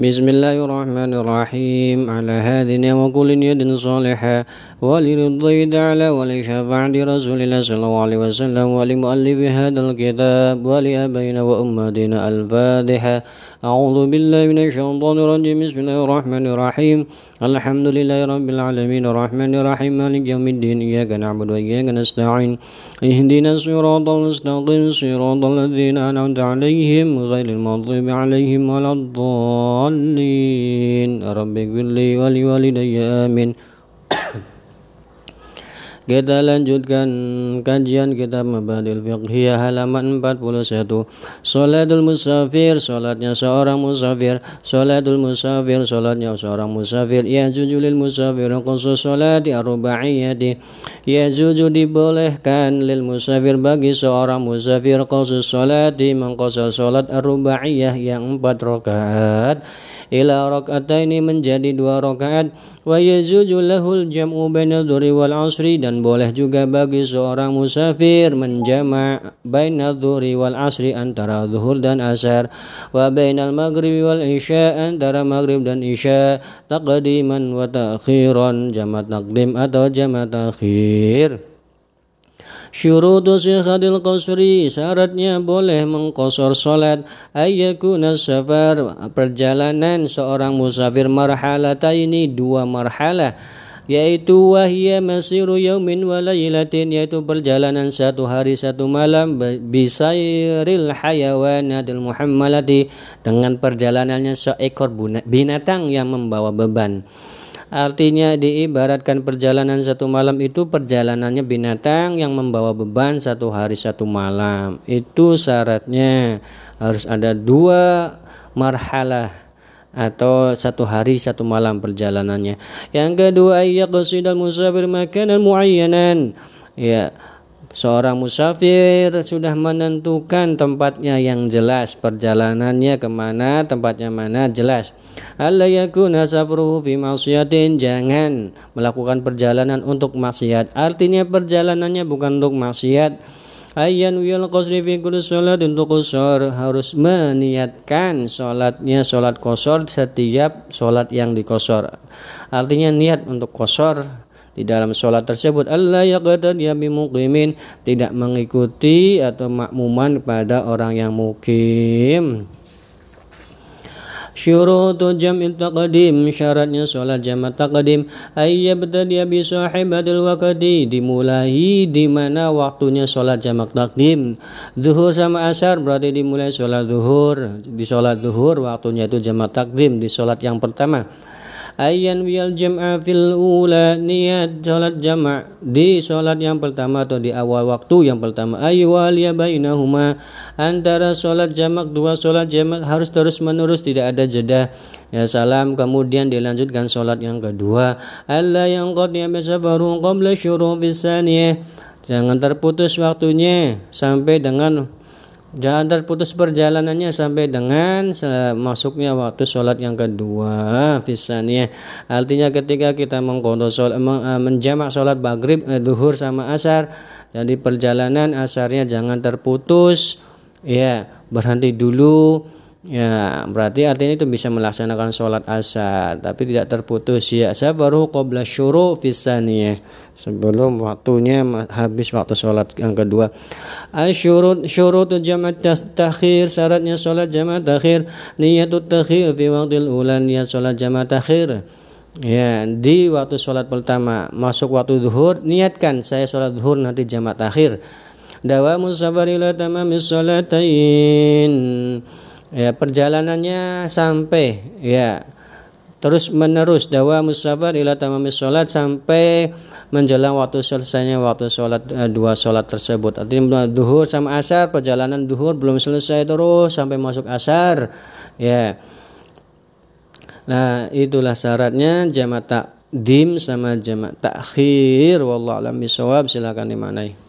بسم الله الرحمن الرحيم على هذه وكل يد صالحة ولرضي تعالى ولشفاعة رسول الله صلى الله عليه وسلم ولمؤلف هذا الكتاب ولأبينا وأمتنا الفاتحة أعوذ بالله من الشيطان الرجيم بسم الله الرحمن الرحيم الحمد لله رب العالمين الرحمن الرحيم مالك يوم الدين إياك نعبد وإياك نستعين اهدنا الصراط المستقيم صراط الذين أنعمت عليهم غير المغضوب عليهم ولا الضالين رب اغفر لي ولوالدي آمين. Kita lanjutkan kajian kitab Mabadil Fiqhiyah halaman 41. Salatul musafir, salatnya seorang musafir. Salatul musafir, salatnya seorang musafir. Ya jujulil musafir khusus salati arba'iyati. Ya juju dibolehkan lil musafir bagi seorang musafir khusus salati mengkhusus salat arba'iyah yang empat rakaat ila rakaataini menjadi dua rakaat. Wa yazuju lahul jam'u bainal dhuhri wal asri dan boleh juga bagi seorang musafir menjama' bainal dhuhri wal asri antara zuhur dan asar. Wa bainal maghribi wal isya antara maghrib dan isya taqdiman wa ta'khiran jama' taqdim atau jama' ta'khir Syurutu sihhatil qasri syaratnya boleh mengkosor salat. Ayyakuna safar perjalanan seorang musafir marhalata ini dua marhalah yaitu wahya masiru yaumin wa yaitu perjalanan satu hari satu malam bisairil hayawanatil muhammalati dengan perjalanannya seekor binatang yang membawa beban Artinya diibaratkan perjalanan satu malam itu perjalanannya binatang yang membawa beban satu hari satu malam. Itu syaratnya harus ada dua marhalah atau satu hari satu malam perjalanannya. Yang kedua yaqsidal musafir makanan muayyanan. Ya, Seorang musafir sudah menentukan tempatnya yang jelas, perjalanannya ke mana, tempatnya mana jelas. Allah yakuna safruhu fi maksiatin, jangan melakukan perjalanan untuk maksiat. Artinya perjalanannya bukan untuk maksiat. Ayyan wiyal qasri fi kulli untuk qasar harus meniatkan salatnya salat qasar setiap salat yang dikosor. Artinya niat untuk qasar di dalam sholat tersebut Allah ya bimuqimin tidak mengikuti atau makmuman pada orang yang mukim. Syurutu jam'il taqdim. Syaratnya sholat jama' taqdim. Ayyabtadi bi sahibatil waqti dimulai di mana waktunya sholat jama' taqdim. Zuhur sama asar berarti dimulai sholat zuhur. Di sholat zuhur waktunya itu jama' taqdim di sholat yang pertama ayyan wiyal jam'a fil ula niat salat jama' di salat yang pertama atau di awal waktu yang pertama. Aywal ya bainahuma. Antara salat jamak dua salat jamak harus terus menerus tidak ada jeda. Ya salam. Kemudian dilanjutkan salat yang kedua. Alla yang qad yasafaru qabla syurufi jangan terputus waktunya sampai dengan Jangan terputus perjalanannya sampai dengan masuknya waktu sholat yang kedua. Fisannya. Artinya ketika kita mengkondo sholat, eh, menjamak sholat maghrib, eh, duhur sama asar, jadi perjalanan asarnya jangan terputus, ya berhenti dulu, Ya, berarti artinya itu bisa melaksanakan sholat asar, tapi tidak terputus ya. Saya baru qabla syuru fisaniyah sebelum waktunya habis waktu sholat yang kedua. Asyurut syurut jamat takhir syaratnya sholat jamat takhir niyatut takhir fi waktil ulan niat sholat jamat takhir. Ya, di waktu sholat pertama masuk waktu duhur niatkan saya sholat duhur nanti jamat takhir. Dawa musafar ila tamamis sholatain ya perjalanannya sampai ya terus menerus dawa musafar ila tamamis sholat sampai menjelang waktu selesainya waktu sholat eh, dua sholat tersebut. Artinya duhur sama asar perjalanan duhur belum selesai terus sampai masuk asar ya. Nah itulah syaratnya jamak takdim sama jamak takhir. Wallahu alam bisawab silakan dimanai